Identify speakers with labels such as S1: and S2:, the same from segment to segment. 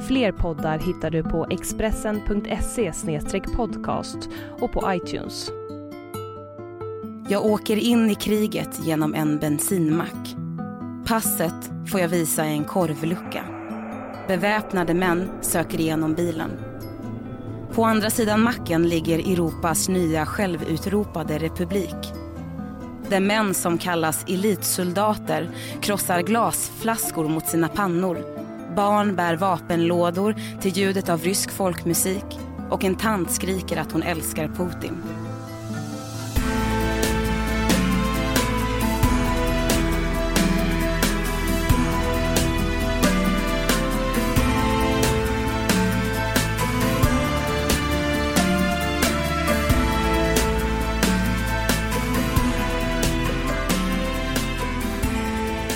S1: Fler poddar hittar du på expressen.se podcast och på iTunes.
S2: Jag åker in i kriget genom en bensinmack. Passet får jag visa i en korvlucka. Beväpnade män söker igenom bilen. På andra sidan macken ligger Europas nya självutropade republik. Där män som kallas elitsoldater krossar glasflaskor mot sina pannor. Barn bär vapenlådor till ljudet av rysk folkmusik och en tant skriker att hon älskar Putin.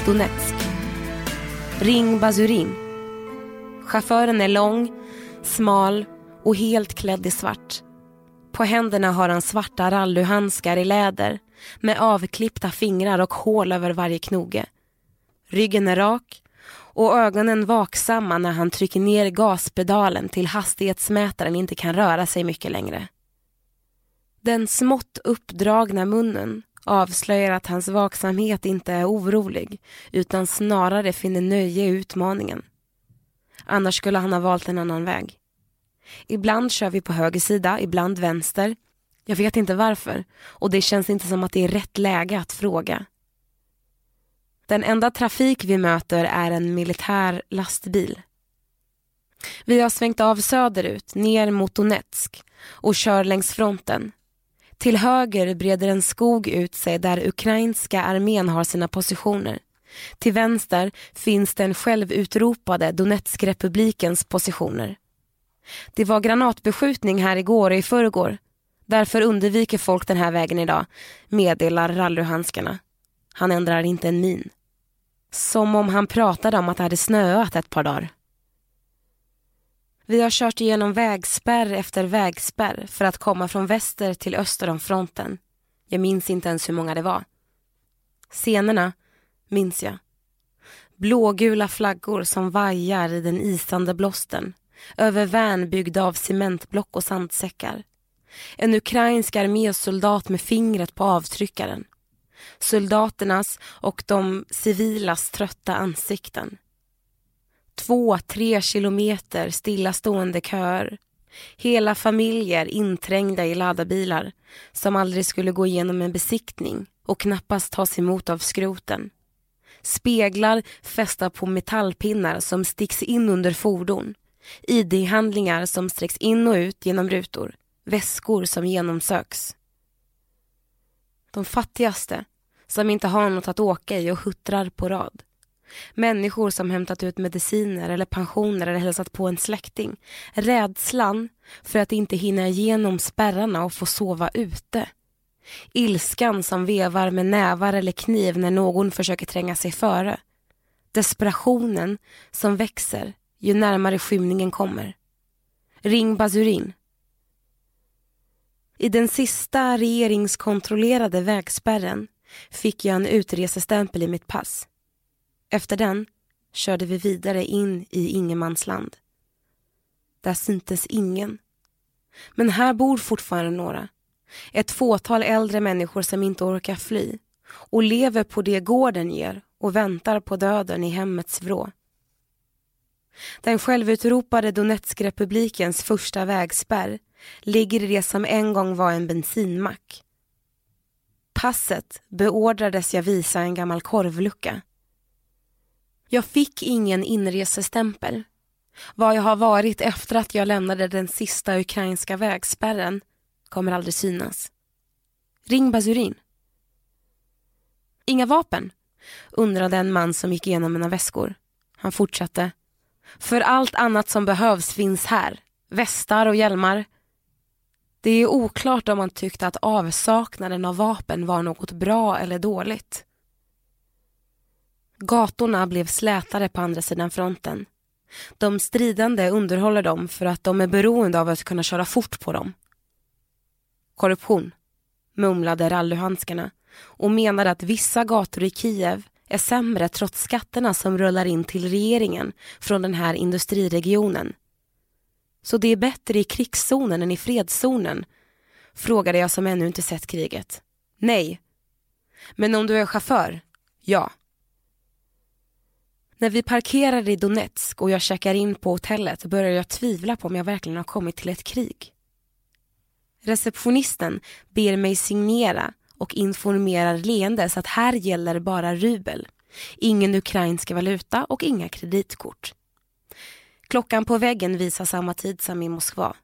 S2: Donetsk. Ring Bazurin. Chauffören är lång, smal och helt klädd i svart. På händerna har han svarta rallyhandskar i läder med avklippta fingrar och hål över varje knoge. Ryggen är rak och ögonen vaksamma när han trycker ner gaspedalen till hastighetsmätaren inte kan röra sig mycket längre. Den smått uppdragna munnen avslöjar att hans vaksamhet inte är orolig utan snarare finner nöje i utmaningen. Annars skulle han ha valt en annan väg. Ibland kör vi på höger sida, ibland vänster. Jag vet inte varför och det känns inte som att det är rätt läge att fråga. Den enda trafik vi möter är en militär lastbil. Vi har svängt av söderut, ner mot Donetsk och kör längs fronten. Till höger breder en skog ut sig där ukrainska armén har sina positioner. Till vänster finns den självutropade Donetskrepublikens positioner. Det var granatbeskjutning här igår och i förrgår. Därför undviker folk den här vägen idag, meddelar rallyhandskarna. Han ändrar inte en min. Som om han pratade om att det hade snöat ett par dagar. Vi har kört igenom vägspärr efter vägspärr för att komma från väster till öster om fronten. Jag minns inte ens hur många det var. Scenerna minns jag. Blågula flaggor som vajar i den isande blåsten över vän byggda av cementblock och sandsäckar. En ukrainsk armésoldat med fingret på avtryckaren. Soldaternas och de civilas trötta ansikten. Två, tre kilometer stillastående köer. Hela familjer inträngda i laddarbilar som aldrig skulle gå igenom en besiktning och knappast tas emot av skroten. Speglar fästa på metallpinnar som sticks in under fordon. ID-handlingar som sträcks in och ut genom rutor. Väskor som genomsöks. De fattigaste som inte har något att åka i och huttrar på rad. Människor som hämtat ut mediciner eller pensioner eller hälsat på en släkting. Rädslan för att inte hinna igenom spärrarna och få sova ute. Ilskan som vevar med nävar eller kniv när någon försöker tränga sig före. Desperationen som växer ju närmare skymningen kommer. Ring Bazurin. I den sista regeringskontrollerade vägspärren fick jag en utresestämpel i mitt pass. Efter den körde vi vidare in i ingenmansland. Där syntes ingen. Men här bor fortfarande några. Ett fåtal äldre människor som inte orkar fly och lever på det gården ger och väntar på döden i hemmets vrå. Den självutropade Donetskrepublikens första vägspärr ligger i det som en gång var en bensinmack. Passet beordrades jag visa en gammal korvlucka. Jag fick ingen inresestämpel. Vad jag har varit efter att jag lämnade den sista ukrainska vägspärren kommer aldrig synas. Ring Bazurin. Inga vapen? undrade en man som gick igenom mina väskor. Han fortsatte. För allt annat som behövs finns här. Västar och hjälmar. Det är oklart om han tyckte att avsaknaden av vapen var något bra eller dåligt. Gatorna blev slätare på andra sidan fronten. De stridande underhåller dem för att de är beroende av att kunna köra fort på dem. Korruption, mumlade rallyhandskarna och menade att vissa gator i Kiev är sämre trots skatterna som rullar in till regeringen från den här industriregionen. Så det är bättre i krigszonen än i fredszonen? Frågade jag som ännu inte sett kriget. Nej. Men om du är chaufför? Ja. När vi parkerar i Donetsk och jag checkar in på hotellet börjar jag tvivla på om jag verkligen har kommit till ett krig. Receptionisten ber mig signera och informerar leendes att här gäller bara rubel. Ingen ukrainsk valuta och inga kreditkort. Klockan på väggen visar samma tid som i Moskva.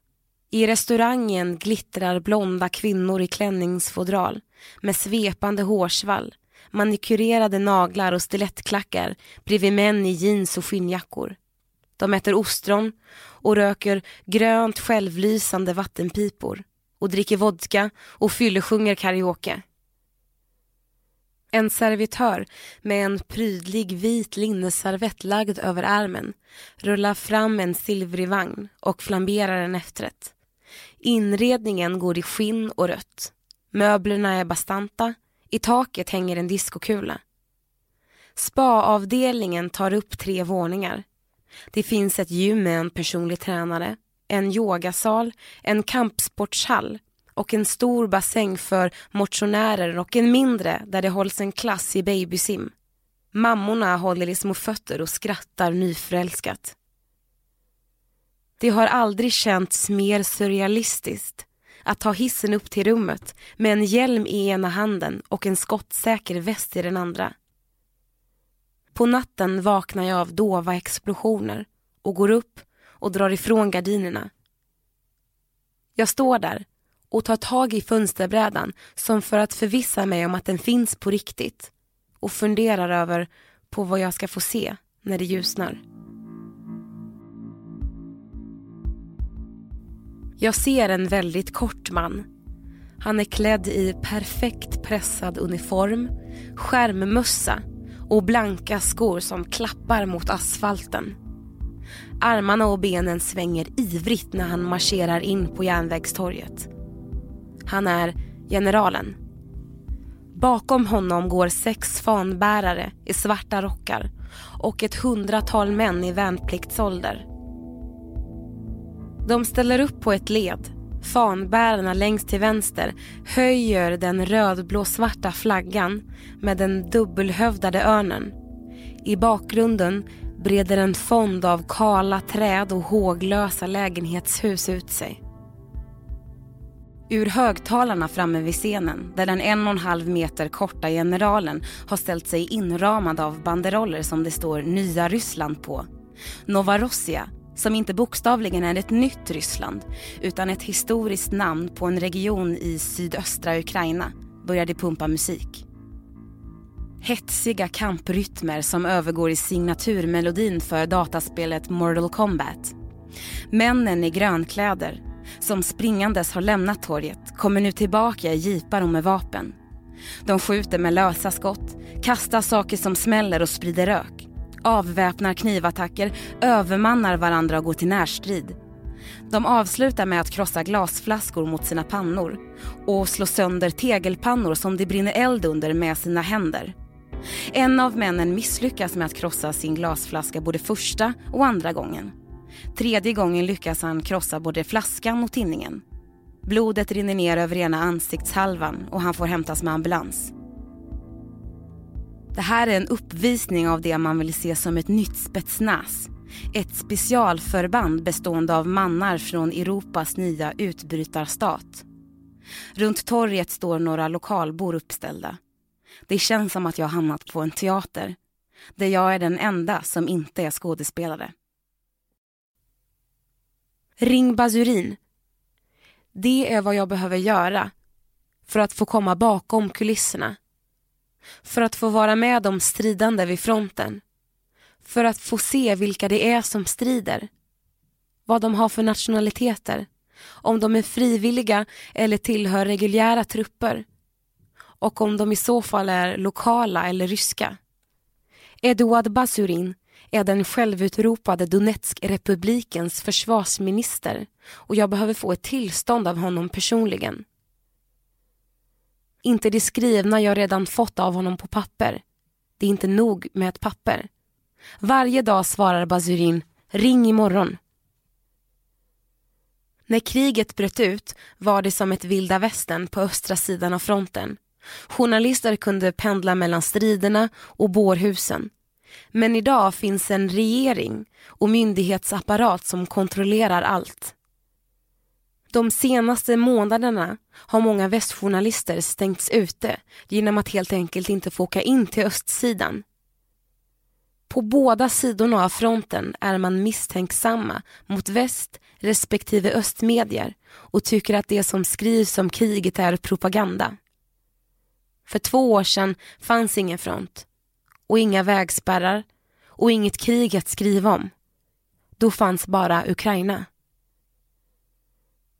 S2: I restaurangen glittrar blonda kvinnor i klänningsfodral med svepande hårsvall, manikurerade naglar och stilettklackar bredvid män i jeans och skinnjackor. De äter ostron och röker grönt självlysande vattenpipor och dricker vodka och fyllesjunger karaoke. En servitör med en prydlig vit linneservett lagd över armen rullar fram en silvrig vagn och flamberar en efterrätt. Inredningen går i skinn och rött. Möblerna är bastanta. I taket hänger en diskokula. Spa-avdelningen tar upp tre våningar. Det finns ett gym med en personlig tränare, en yogasal, en kampsportshall och en stor bassäng för motionärer och en mindre där det hålls en klass i babysim. Mammorna håller i små fötter och skrattar nyförälskat. Det har aldrig känts mer surrealistiskt att ta hissen upp till rummet med en hjälm i ena handen och en skottsäker väst i den andra. På natten vaknar jag av dova explosioner och går upp och drar ifrån gardinerna. Jag står där och tar tag i fönsterbrädan som för att förvissa mig om att den finns på riktigt och funderar över på vad jag ska få se när det ljusnar. Jag ser en väldigt kort man. Han är klädd i perfekt pressad uniform, skärmmössa och blanka skor som klappar mot asfalten. Armarna och benen svänger ivrigt när han marscherar in på Järnvägstorget. Han är generalen. Bakom honom går sex fanbärare i svarta rockar och ett hundratal män i värnpliktsålder. De ställer upp på ett led. Fanbärarna längst till vänster höjer den rödblå-svarta flaggan med den dubbelhövdade örnen. I bakgrunden breder en fond av kala träd och håglösa lägenhetshus ut sig. Ur högtalarna framme vid scenen, där den en och en halv meter korta generalen har ställt sig inramad av banderoller som det står Nya Ryssland på. Novorossia, som inte bokstavligen är ett nytt Ryssland utan ett historiskt namn på en region i sydöstra Ukraina, började pumpa musik. Hetsiga kamprytmer som övergår i signaturmelodin för dataspelet Mortal Kombat. Männen i grönkläder som springandes har lämnat torget kommer nu tillbaka i jeepar och med vapen. De skjuter med lösa skott, kastar saker som smäller och sprider rök. Avväpnar knivattacker, övermannar varandra och går till närstrid. De avslutar med att krossa glasflaskor mot sina pannor och slå sönder tegelpannor som det brinner eld under med sina händer. En av männen misslyckas med att krossa sin glasflaska både första och andra gången. Tredje gången lyckas han krossa både flaskan och tinningen. Blodet rinner ner över ena ansiktshalvan och han får hämtas med ambulans. Det här är en uppvisning av det man vill se som ett nytt spetsnaz. Ett specialförband bestående av mannar från Europas nya utbrytarstat. Runt torget står några lokalbor uppställda. Det känns som att jag hamnat på en teater där jag är den enda som inte är skådespelare. Ring Basurin. Det är vad jag behöver göra för att få komma bakom kulisserna. För att få vara med de stridande vid fronten. För att få se vilka det är som strider. Vad de har för nationaliteter. om de är frivilliga eller tillhör reguljära trupper och om de i så fall är lokala eller ryska. Eduard Basurin är den självutropade Donetskrepublikens försvarsminister och jag behöver få ett tillstånd av honom personligen. Inte det skrivna jag redan fått av honom på papper. Det är inte nog med ett papper. Varje dag svarar Basurin ring imorgon. När kriget bröt ut var det som ett vilda västern på östra sidan av fronten. Journalister kunde pendla mellan striderna och bårhusen. Men idag finns en regering och myndighetsapparat som kontrollerar allt. De senaste månaderna har många västjournalister stängts ute genom att helt enkelt inte få åka in till östsidan. På båda sidorna av fronten är man misstänksamma mot väst respektive östmedier och tycker att det som skrivs om kriget är propaganda. För två år sedan fanns ingen front och inga vägspärrar och inget krig att skriva om. Då fanns bara Ukraina.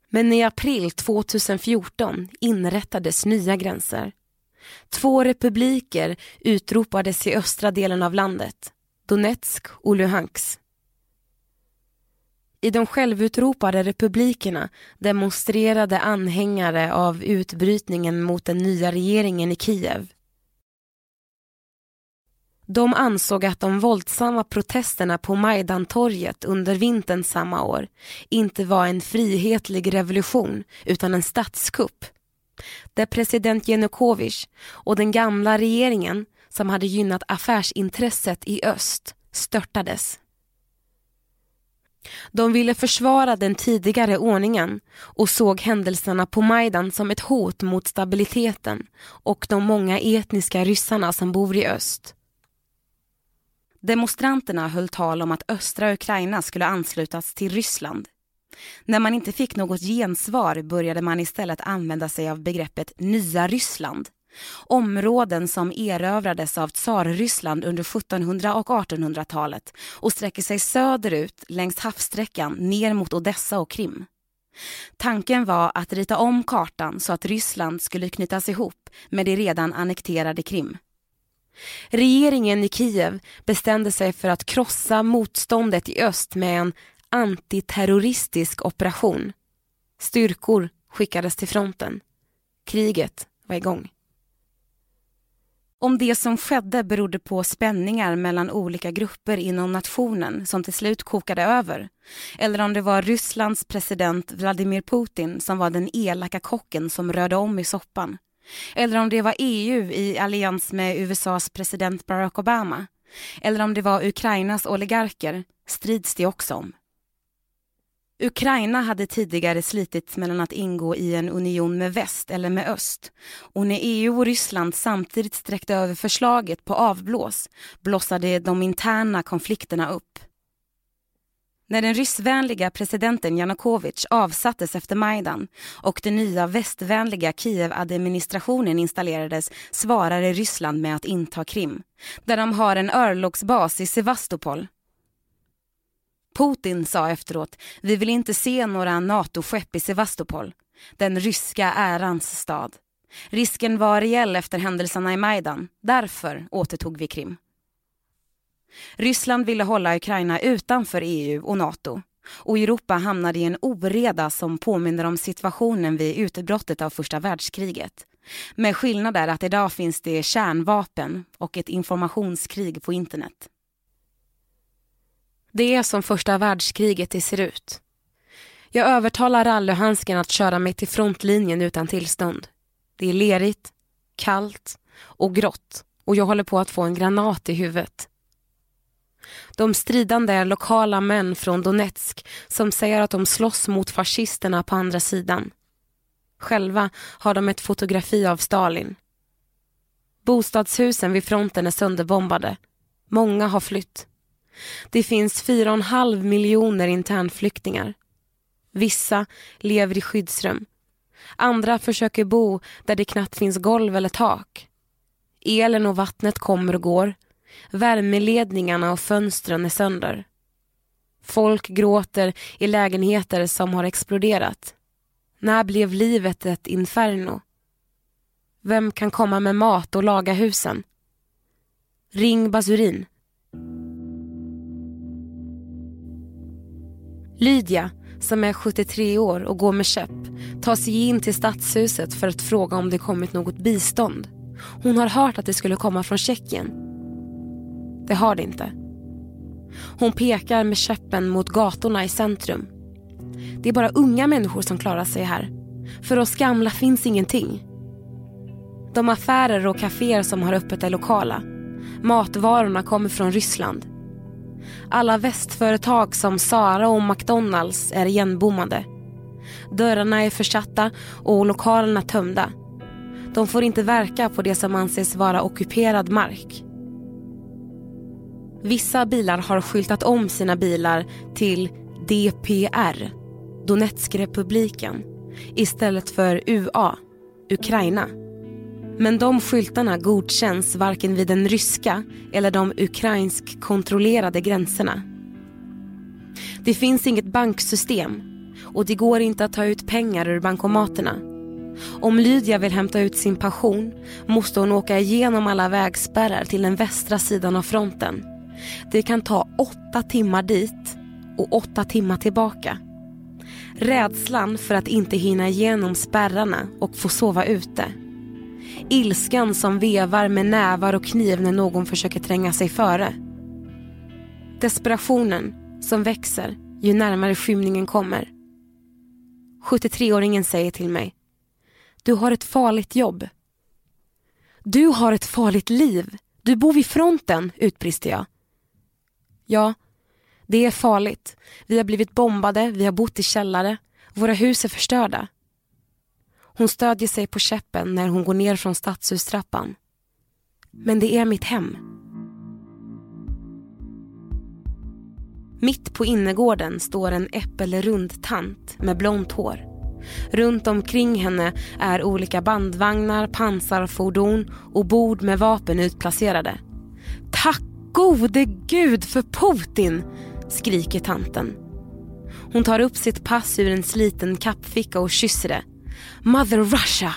S2: Men i april 2014 inrättades nya gränser. Två republiker utropades i östra delen av landet, Donetsk och Luhansk. I de självutropade republikerna demonstrerade anhängare av utbrytningen mot den nya regeringen i Kiev. De ansåg att de våldsamma protesterna på Majdantorget under vintern samma år inte var en frihetlig revolution utan en statskupp. Där president Janukovic och den gamla regeringen som hade gynnat affärsintresset i öst störtades. De ville försvara den tidigare ordningen och såg händelserna på Majdan som ett hot mot stabiliteten och de många etniska ryssarna som bor i öst. Demonstranterna höll tal om att östra Ukraina skulle anslutas till Ryssland. När man inte fick något gensvar började man istället använda sig av begreppet nya Ryssland. Områden som erövrades av tsarryssland under 1700 och 1800-talet och sträcker sig söderut längs havssträckan ner mot Odessa och Krim. Tanken var att rita om kartan så att Ryssland skulle knytas ihop med det redan annekterade Krim. Regeringen i Kiev bestämde sig för att krossa motståndet i öst med en antiterroristisk operation. Styrkor skickades till fronten. Kriget var igång. Om det som skedde berodde på spänningar mellan olika grupper inom nationen som till slut kokade över eller om det var Rysslands president Vladimir Putin som var den elaka kocken som rörde om i soppan eller om det var EU i allians med USAs president Barack Obama. Eller om det var Ukrainas oligarker strids det också om. Ukraina hade tidigare slitits mellan att ingå i en union med väst eller med öst. Och när EU och Ryssland samtidigt sträckte över förslaget på avblås blossade de interna konflikterna upp. När den ryssvänliga presidenten Janukovytj avsattes efter Majdan och den nya västvänliga Kiev-administrationen installerades svarade Ryssland med att inta Krim, där de har en örlogsbas i Sevastopol. Putin sa efteråt, vi vill inte se några NATO-skepp i Sevastopol, den ryska ärans stad. Risken var reell efter händelserna i Majdan, därför återtog vi Krim. Ryssland ville hålla Ukraina utanför EU och NATO och Europa hamnade i en oreda som påminner om situationen vid utbrottet av första världskriget. Med skillnad är att idag finns det kärnvapen och ett informationskrig på internet. Det är som första världskriget det ser ut. Jag övertalar rallyhandsken att köra mig till frontlinjen utan tillstånd. Det är lerigt, kallt och grått och jag håller på att få en granat i huvudet. De stridande är lokala män från Donetsk som säger att de slåss mot fascisterna på andra sidan. Själva har de ett fotografi av Stalin. Bostadshusen vid fronten är sönderbombade. Många har flytt. Det finns 4,5 miljoner internflyktingar. Vissa lever i skyddsrum. Andra försöker bo där det knappt finns golv eller tak. Elen och vattnet kommer och går Värmeledningarna och fönstren är sönder. Folk gråter i lägenheter som har exploderat. När blev livet ett inferno? Vem kan komma med mat och laga husen? Ring Basurin. Lydia, som är 73 år och går med käpp, tar sig in till stadshuset för att fråga om det kommit något bistånd. Hon har hört att det skulle komma från Tjeckien. Det har det inte. Hon pekar med käppen mot gatorna i centrum. Det är bara unga människor som klarar sig här. För oss gamla finns ingenting. De affärer och kaféer som har öppet är lokala. Matvarorna kommer från Ryssland. Alla västföretag som Sara och McDonalds är igenbommade. Dörrarna är försatta och lokalerna tömda. De får inte verka på det som anses vara ockuperad mark. Vissa bilar har skyltat om sina bilar till DPR, Donetskrepubliken, istället för UA, Ukraina. Men de skyltarna godkänns varken vid den ryska eller de ukrainsk kontrollerade gränserna. Det finns inget banksystem och det går inte att ta ut pengar ur bankomaterna. Om Lydia vill hämta ut sin pension måste hon åka igenom alla vägspärrar till den västra sidan av fronten. Det kan ta åtta timmar dit och åtta timmar tillbaka. Rädslan för att inte hinna igenom spärrarna och få sova ute Ilskan som vevar med nävar och kniv när någon försöker tränga sig före. Desperationen som växer ju närmare skymningen kommer. 73-åringen säger till mig. Du har ett farligt jobb. Du har ett farligt liv. Du bor vid fronten, utbrister jag. Ja, det är farligt. Vi har blivit bombade, vi har bott i källare. Våra hus är förstörda. Hon stödjer sig på käppen när hon går ner från stadshustrappan. Men det är mitt hem. Mitt på innergården står en äppelrund tant med blont hår. Runt omkring henne är olika bandvagnar, pansarfordon och bord med vapen utplacerade. Tack gode gud för Putin! skriker tanten. Hon tar upp sitt pass ur en sliten kappficka och kysser det. Mother Russia.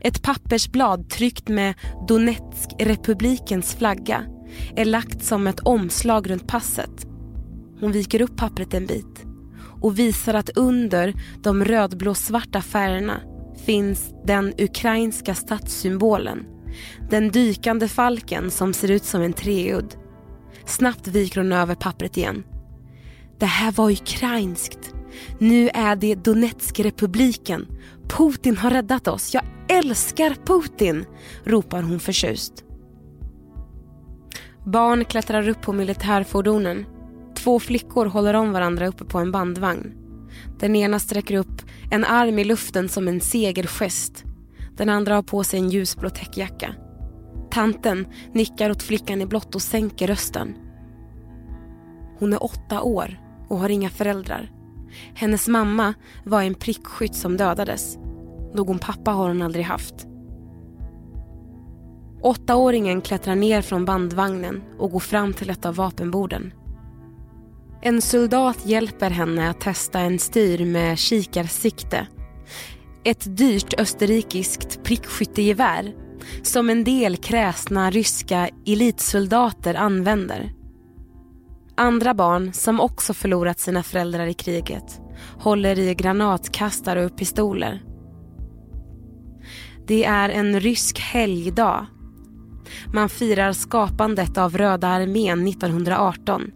S2: Ett pappersblad tryckt med Donetsk-republikens flagga är lagt som ett omslag runt passet. Hon viker upp pappret en bit och visar att under de rödblå-svarta färgerna finns den ukrainska statssymbolen. Den dykande falken som ser ut som en treudd. Snabbt viker hon över pappret igen. Det här var ukrainskt. Nu är det Donetskrepubliken. Putin har räddat oss. Jag älskar Putin, ropar hon förtjust. Barn klättrar upp på militärfordonen. Två flickor håller om varandra uppe på en bandvagn. Den ena sträcker upp en arm i luften som en segergest. Den andra har på sig en ljusblå täckjacka. Tanten nickar åt flickan i blått och sänker rösten. Hon är åtta år och har inga föräldrar. Hennes mamma var en prickskytt som dödades. Någon pappa har hon aldrig haft. Åttaåringen klättrar ner från bandvagnen och går fram till ett av vapenborden. En soldat hjälper henne att testa en styr med kikarsikte. Ett dyrt österrikiskt prickskyttegevär som en del kräsna ryska elitsoldater använder. Andra barn som också förlorat sina föräldrar i kriget håller i granatkastare och pistoler. Det är en rysk helgdag. Man firar skapandet av Röda armén 1918.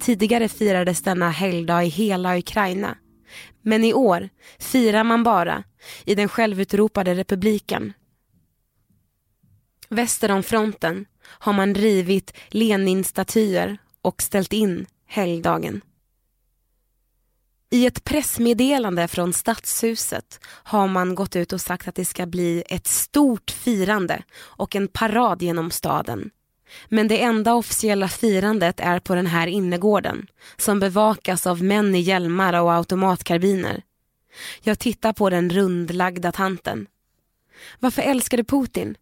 S2: Tidigare firades denna helgdag i hela Ukraina. Men i år firar man bara i den självutropade republiken. Väster om fronten har man rivit Lenin-statyer och ställt in helgdagen. I ett pressmeddelande från Stadshuset har man gått ut och sagt att det ska bli ett stort firande och en parad genom staden. Men det enda officiella firandet är på den här innergården som bevakas av män i hjälmar och automatkarbiner. Jag tittar på den rundlagda tanten. Varför älskar du Putin?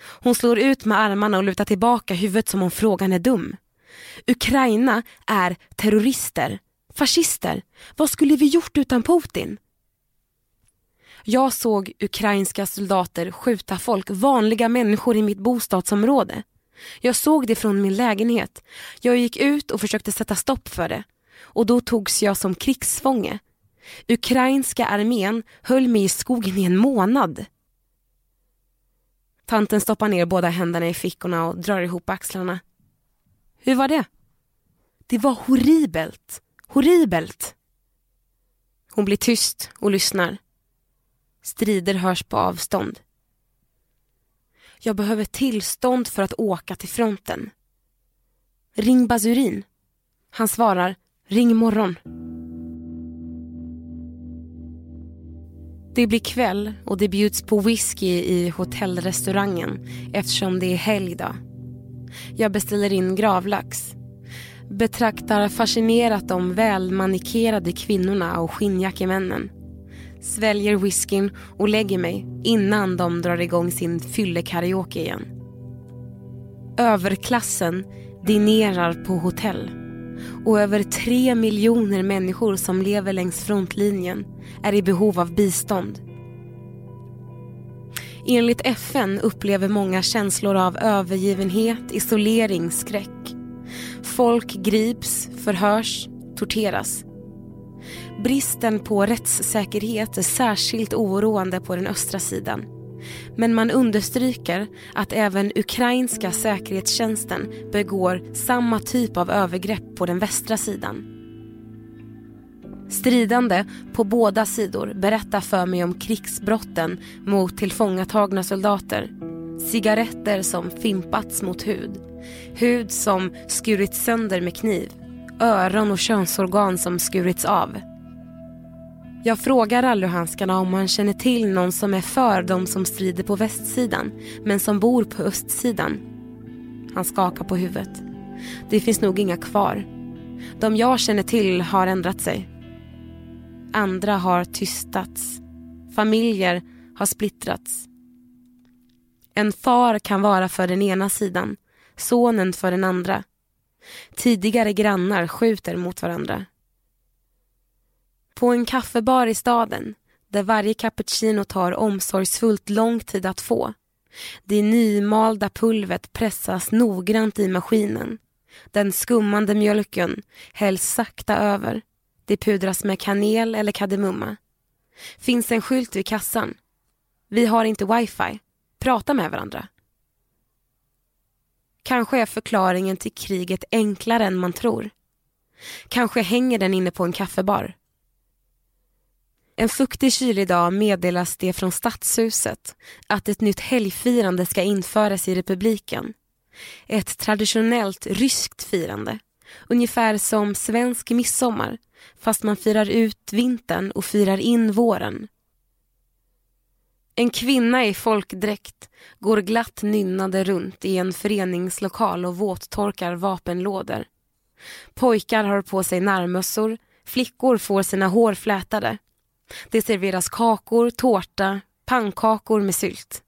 S2: Hon slår ut med armarna och lutar tillbaka huvudet som om frågan är dum. Ukraina är terrorister, fascister. Vad skulle vi gjort utan Putin? Jag såg ukrainska soldater skjuta folk, vanliga människor i mitt bostadsområde. Jag såg det från min lägenhet. Jag gick ut och försökte sätta stopp för det. Och då togs jag som krigsfånge. Ukrainska armén höll mig i skogen i en månad. Tanten stoppar ner båda händerna i fickorna och drar ihop axlarna. Hur var det? Det var horribelt. Horribelt. Hon blir tyst och lyssnar. Strider hörs på avstånd. Jag behöver tillstånd för att åka till fronten. Ring Basurin. Han svarar, ring imorgon. Det blir kväll och det bjuds på whisky i hotellrestaurangen eftersom det är helgdag. Jag beställer in gravlax. Betraktar fascinerat de välmanikerade kvinnorna och skinnjackemännen. Sväljer whiskyn och lägger mig innan de drar igång sin fyllekaraoke igen. Överklassen dinerar på hotell och över tre miljoner människor som lever längs frontlinjen är i behov av bistånd. Enligt FN upplever många känslor av övergivenhet, isolering, skräck. Folk grips, förhörs, torteras. Bristen på rättssäkerhet är särskilt oroande på den östra sidan. Men man understryker att även ukrainska säkerhetstjänsten begår samma typ av övergrepp på den västra sidan. Stridande på båda sidor berättar för mig om krigsbrotten mot tillfångatagna soldater. Cigaretter som fimpats mot hud. Hud som skurits sönder med kniv. Öron och könsorgan som skurits av. Jag frågar rallyhandskarna om han känner till någon som är för de som strider på västsidan men som bor på östsidan. Han skakar på huvudet. Det finns nog inga kvar. De jag känner till har ändrat sig. Andra har tystats. Familjer har splittrats. En far kan vara för den ena sidan, sonen för den andra. Tidigare grannar skjuter mot varandra. På en kaffebar i staden, där varje cappuccino tar omsorgsfullt lång tid att få. Det nymalda pulvret pressas noggrant i maskinen. Den skummande mjölken hälls sakta över. Det pudras med kanel eller kardemumma. Finns en skylt vid kassan. Vi har inte wifi. Prata med varandra. Kanske är förklaringen till kriget enklare än man tror. Kanske hänger den inne på en kaffebar. En fuktig kylig dag meddelas det från stadshuset att ett nytt helgfirande ska införas i republiken. Ett traditionellt ryskt firande. Ungefär som svensk midsommar fast man firar ut vintern och firar in våren. En kvinna i folkdräkt går glatt nynnande runt i en föreningslokal och våttorkar vapenlådor. Pojkar har på sig närmössor, flickor får sina hår flätade. Det serveras kakor, tårta, pannkakor med sylt.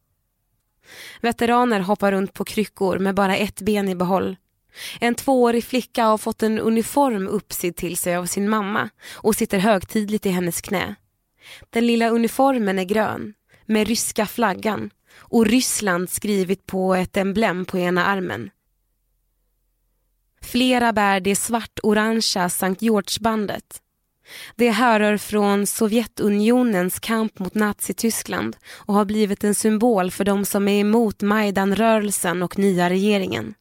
S2: Veteraner hoppar runt på kryckor med bara ett ben i behåll. En tvåårig flicka har fått en uniform uppsydd till sig av sin mamma och sitter högtidligt i hennes knä. Den lilla uniformen är grön med ryska flaggan och Ryssland skrivit på ett emblem på ena armen. Flera bär det svart-orangea Sankt George-bandet. Det härrör från Sovjetunionens kamp mot Nazityskland och har blivit en symbol för de som är emot Majdan-rörelsen och nya regeringen.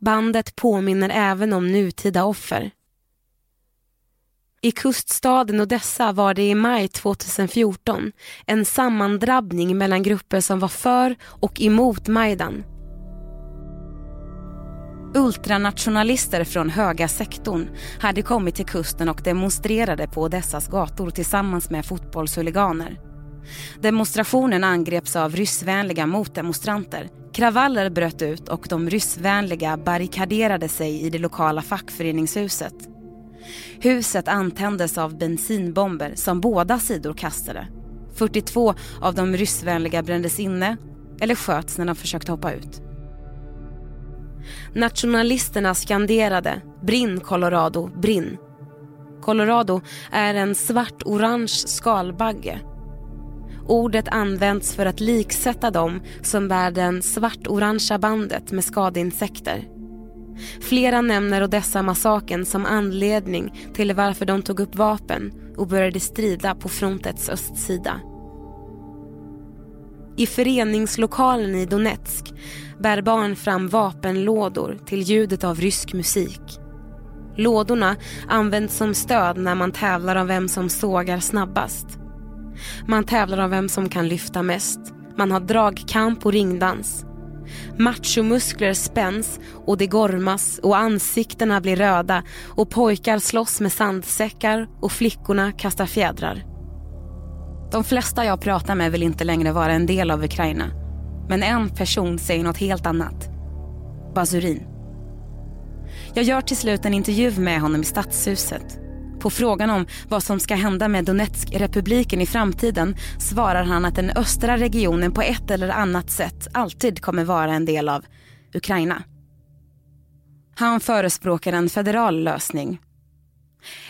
S2: Bandet påminner även om nutida offer. I kuststaden Odessa var det i maj 2014 en sammandrabbning mellan grupper som var för och emot Majdan. Ultranationalister från höga sektorn hade kommit till kusten och demonstrerade på Odessas gator tillsammans med fotbollshuliganer. Demonstrationen angreps av ryssvänliga motdemonstranter. Kravaller bröt ut och de ryssvänliga barrikaderade sig i det lokala fackföreningshuset. Huset antändes av bensinbomber som båda sidor kastade. 42 av de ryssvänliga brändes inne eller sköts när de försökte hoppa ut.
S3: Nationalisterna skanderade “Brinn Colorado, brinn”. Colorado är en svart-orange skalbagge. Ordet används för att liksätta dem som bär den svart-orangea bandet med skadeinsekter. Flera nämner Odessa-massakern som anledning till varför de tog upp vapen och började strida på frontets östsida. I föreningslokalen i Donetsk bär barn fram vapenlådor till ljudet av rysk musik. Lådorna används som stöd när man tävlar om vem som sågar snabbast. Man tävlar om vem som kan lyfta mest. Man har dragkamp och ringdans. Machomuskler spänns och det gormas och ansiktena blir röda och pojkar slåss med sandsäckar och flickorna kastar fjädrar.
S2: De flesta jag pratar med vill inte längre vara en del av Ukraina. Men en person säger något helt annat. Bazurin. Jag gör till slut en intervju med honom i Stadshuset. På frågan om vad som ska hända med Donetskrepubliken i framtiden svarar han att den östra regionen på ett eller annat sätt alltid kommer vara en del av Ukraina. Han förespråkar en federal lösning.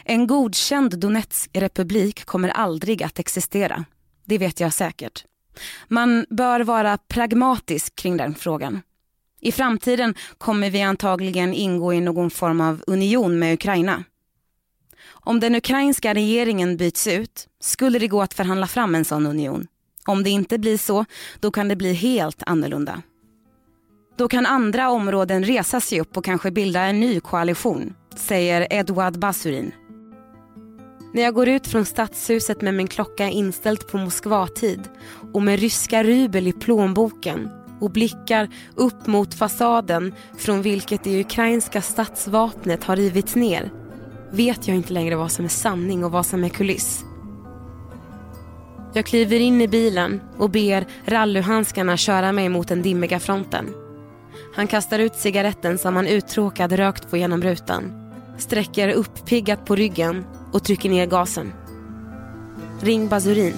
S2: En godkänd Donetskrepublik kommer aldrig att existera. Det vet jag säkert. Man bör vara pragmatisk kring den frågan. I framtiden kommer vi antagligen ingå i någon form av union med Ukraina. Om den ukrainska regeringen byts ut skulle det gå att förhandla fram en sån union. Om det inte blir så, då kan det bli helt annorlunda. Då kan andra områden resa sig upp och kanske bilda en ny koalition, säger Eduard Basurin. När jag går ut från stadshuset med min klocka inställd på Moskvatid och med ryska rubel i plånboken och blickar upp mot fasaden från vilket det ukrainska stadsvapnet har rivits ner vet jag inte längre vad som är sanning och vad som är kuliss. Jag kliver in i bilen och ber rallyhandskarna köra mig mot den dimmiga fronten. Han kastar ut cigaretten som han uttråkad rökt på genom rutan. Sträcker upp piggat på ryggen och trycker ner gasen. Ring Basurin.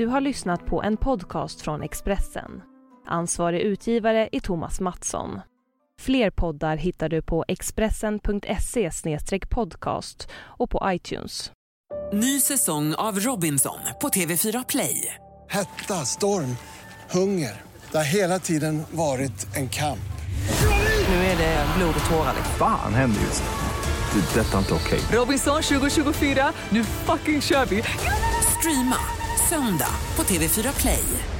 S1: Du har lyssnat på en podcast från Expressen. Ansvarig utgivare är Thomas Mattsson. Fler poddar hittar du på expressen.se podcast och på iTunes.
S4: Ny säsong av Robinson på TV4 Play.
S5: Hetta, storm, hunger. Det har hela tiden varit en kamp.
S4: Nu är det blod och tårar.
S6: Fan händer just. Det. är Detta är inte okej.
S4: Robinson 2024, nu fucking kör vi! Streama söndag på TV4 Play.